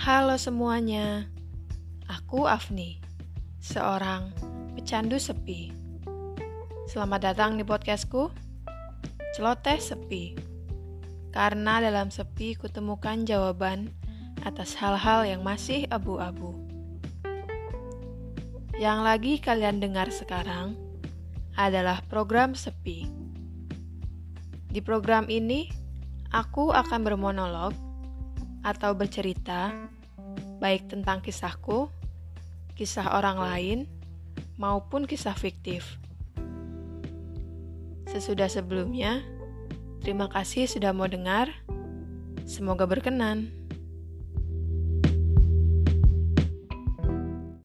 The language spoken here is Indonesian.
Halo semuanya, aku Afni, seorang pecandu sepi. Selamat datang di podcastku, Celoteh Sepi. Karena dalam sepi kutemukan jawaban atas hal-hal yang masih abu-abu. Yang lagi kalian dengar sekarang adalah program Sepi. Di program ini, aku akan bermonolog atau bercerita, baik tentang kisahku, kisah orang lain, maupun kisah fiktif. Sesudah sebelumnya, terima kasih sudah mau dengar. Semoga berkenan.